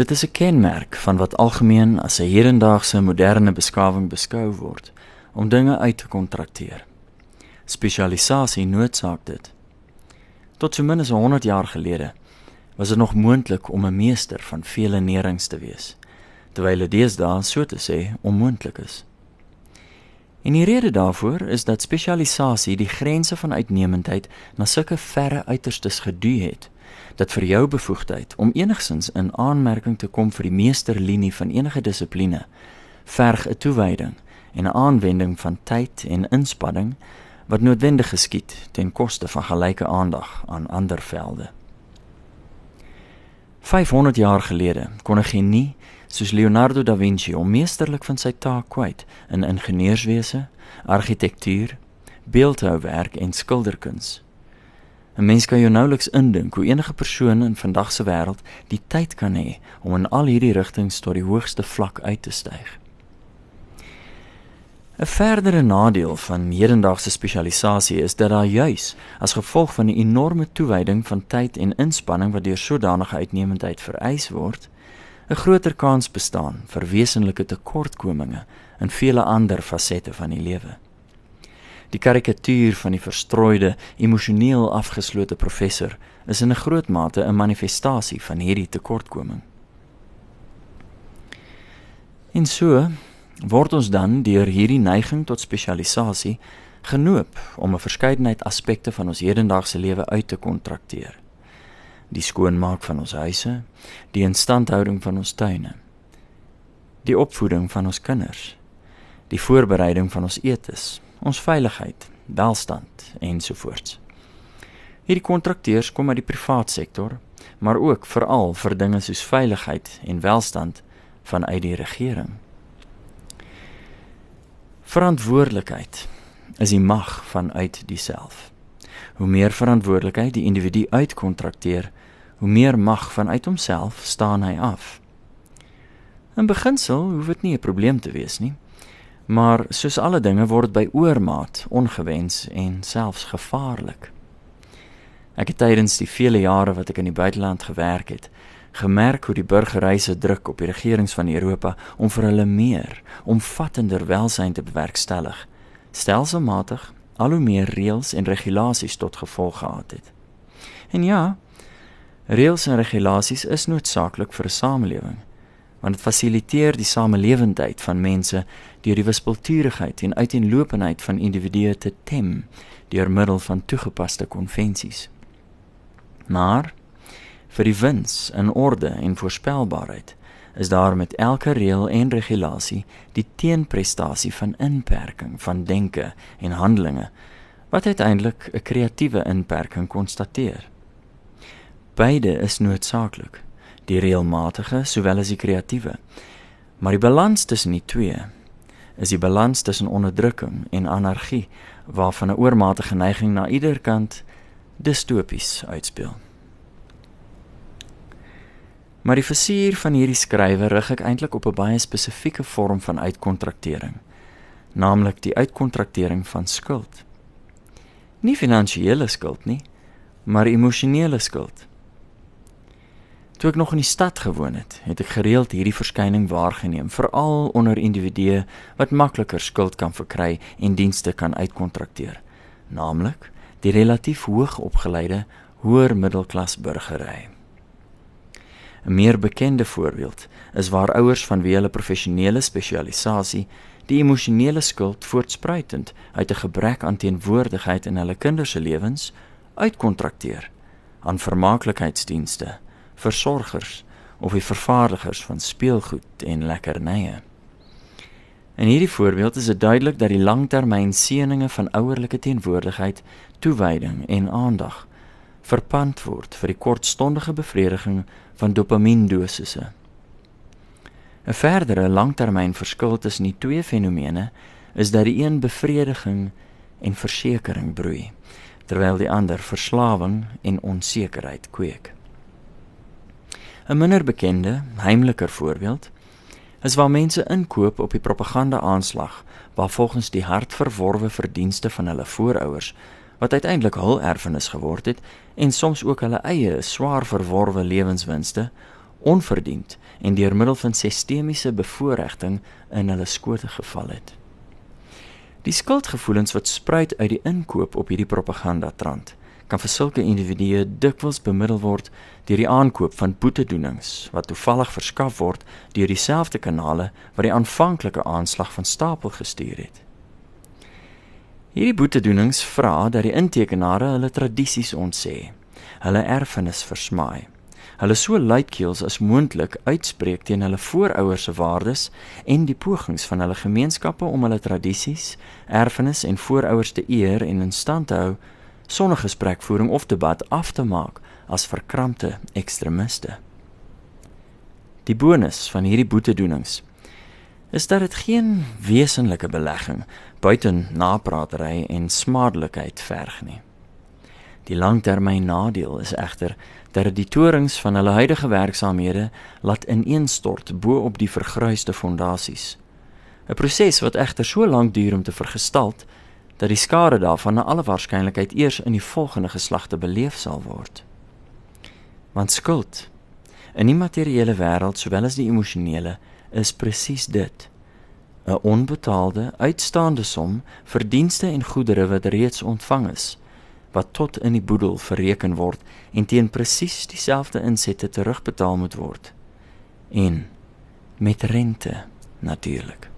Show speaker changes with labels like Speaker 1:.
Speaker 1: Dit is 'n kenmerk van wat algemeen as 'n hedendaagse moderne beskawing beskou word om dinge uit te kontrakteer. Spesialisasie noodsaak dit. Tot so min as 100 jaar gelede was dit nog moontlik om 'n meester van vele nerings te wees, terwyl dit deesdae so te sê onmoontlik is. En die rede daarvoor is dat spesialisasie die grense van uitnemendheid na sulke verre uiterstes geduw het dat vir jou bevoegdheid om enigsins in aanmerking te kom vir die meesterlinie van enige dissipline verg 'n toewyding en 'n aanwending van tyd en inspanning wat noodwendig geskied ten koste van gelyke aandag aan ander velde. 500 jaar gelede kon 'n genie soos Leonardo da Vinci om meesterlik van sy taak kwyt in ingenieurswese, argitektuur, beeldhouwerk en skilderkuns. 'n Mens kan jou nouliks indink hoe enige persoon in vandag se wêreld die tyd kan hê om in al hierdie rigtings tot die hoogste vlak uit te styg. 'n Verdere nadeel van hedendaagse spesialisasie is dat daar juis as gevolg van die enorme toewyding van tyd en inspanning wat deur sodanige uitnemendheid vereis word, 'n groter kans bestaan vir wesenlike tekortkominge in vele ander fasette van die lewe. Die karikatuur van die verstrooide, emosioneel afgeslote professor is in 'n groot mate 'n manifestasie van hierdie tekortkoming. En so word ons dan deur hierdie neiging tot spesialisasie genoop om 'n verskeidenheid aspekte van ons hedendaagse lewe uit te kontrakteer die skoonmaak van ons huise, die instandhouding van ons tuine, die opvoeding van ons kinders, die voorbereiding van ons eetes, ons veiligheid, welstand ensovoorts. Hierdie kontrakteurs kom uit die privaat sektor, maar ook veral vir dinge soos veiligheid en welstand vanuit die regering. Verantwoordelikheid is die mag vanuit diself. Hoe meer verantwoordelikheid die individu uitkontrakteer, hoe meer mag vanuit homself staan hy af. In beginsel hoef dit nie 'n probleem te wees nie. Maar soos alle dinge word by oormaat ongewens en selfs gevaarlik. Ek het tydens die vele jare wat ek in die buiteland gewerk het, gemerk hoe die burgerryse druk op die regerings van Europa om vir hulle meer, omvattender welsyn te bewerkstellig, stelselmatig al hoe meer reëls en regulasies tot gevolg gehad het. En ja, Reëls en regulasies is noodsaaklik vir 'n samelewing, want dit fasiliteer die samelewendheid van mense deur die wispelturigheid en uiteenlopendheid van individue te tem deur middel van toegepaste konvensies. Maar vir die wins in orde en voorspelbaarheid is daar met elke reël en regulasie die teenprestasie van inperking van denke en handelinge wat uiteindelik 'n kreatiewe inperking konstateer. Beide is noodsaaklik, die reëlmatige sowel as die kreatiewe. Maar die balans tussen die twee is die balans tussen onderdrukking en anargie waarvan 'n oormatige neiging na ieder kant distopies uitspeel. Maar die versier van hierdie skrywe rig ek eintlik op 'n baie spesifieke vorm van uitkontraktering, naamlik die uitkontraktering van skuld. Nie finansiële skuld nie, maar emosionele skuld. Toe ek nog in die stad gewoon het, het ek gereeld hierdie verskyning waargeneem, veral onder individue wat makliker skuld kan verkry en dienste kan uitkontrakteer, naamlik die relatief hoogopgeleide hoër middelklas burgery. 'n Meer bekende voorbeeld is waar ouers vanweë hulle professionele spesialisasie die emosionele skuld voortspruitend uit 'n gebrek aan teenwoordigheid in hulle kinders se lewens uitkontrakteer aan vermaaklikheidsdienste versorgers of die vervaardigers van speelgoed en lekkernye. In hierdie voorbeeld is dit duidelik dat die langtermyn seëninge van ouerlike teenwoordigheid, toewyding en aandag verpand word vir die kortstondige bevrediging van dopamiendosisse. 'n Verdere langtermyn verskil tussen die twee fenomene is dat die een bevrediging en versekering broei, terwyl die ander verslawing en onsekerheid kweek. 'n minder bekende, heimliker voorbeeld is waar mense inkoop op die propaganda-aanslag waar volgens die hartverworwe verdienste van hulle voorouers wat uiteindelik hul erfenis geword het en soms ook hulle eie swaar verworwe lewenswinste onverdiend en deur middel van sistemiese bevoordiging in hulle skote geval het. Die skuldgevoelens wat spruit uit die inkoop op hierdie propagandatrand kan vir sulke individue dikwels bemiddel word deur die aankoop van boetedoenings wat toevallig verskaf word deur dieselfde kanale wat die aanvanklike aanslag van stapel gestuur het. Hierdie boetedoenings vra dat die intekenare hulle tradisies ontsê, hulle erfenis versmaai. Hulle so luidkeels as moontlik uitspreek teen hulle voorouers se waardes en die pogings van hulle gemeenskappe om hulle tradisies, erfenis en voorouers te eer en in stand te hou sonder gesprekvoering of debat af te maak as verkrampte ekstremiste. Die bonus van hierdie boetedoenings is dat dit geen wesenlike belegging buiten napraatery en smadelikheid verg nie. Die langtermyn nadeel is egter dat die torings van hulle huidige werksaamhede laat ineenstort bo op die vergruisde fondasies. 'n Proses wat egter so lank duur om te vergestald dat die skade daarvan na alle waarskynlikheid eers in die volgende geslagte beleef sal word. Want skuld in die materiële wêreld sowel as die emosionele is presies dit. 'n onbetaalde uitstaande som vir dienste en goedere wat reeds ontvang is wat tot in die boedel bereken word en teen presies dieselfde insette terugbetaal moet word. En met rente natuurlik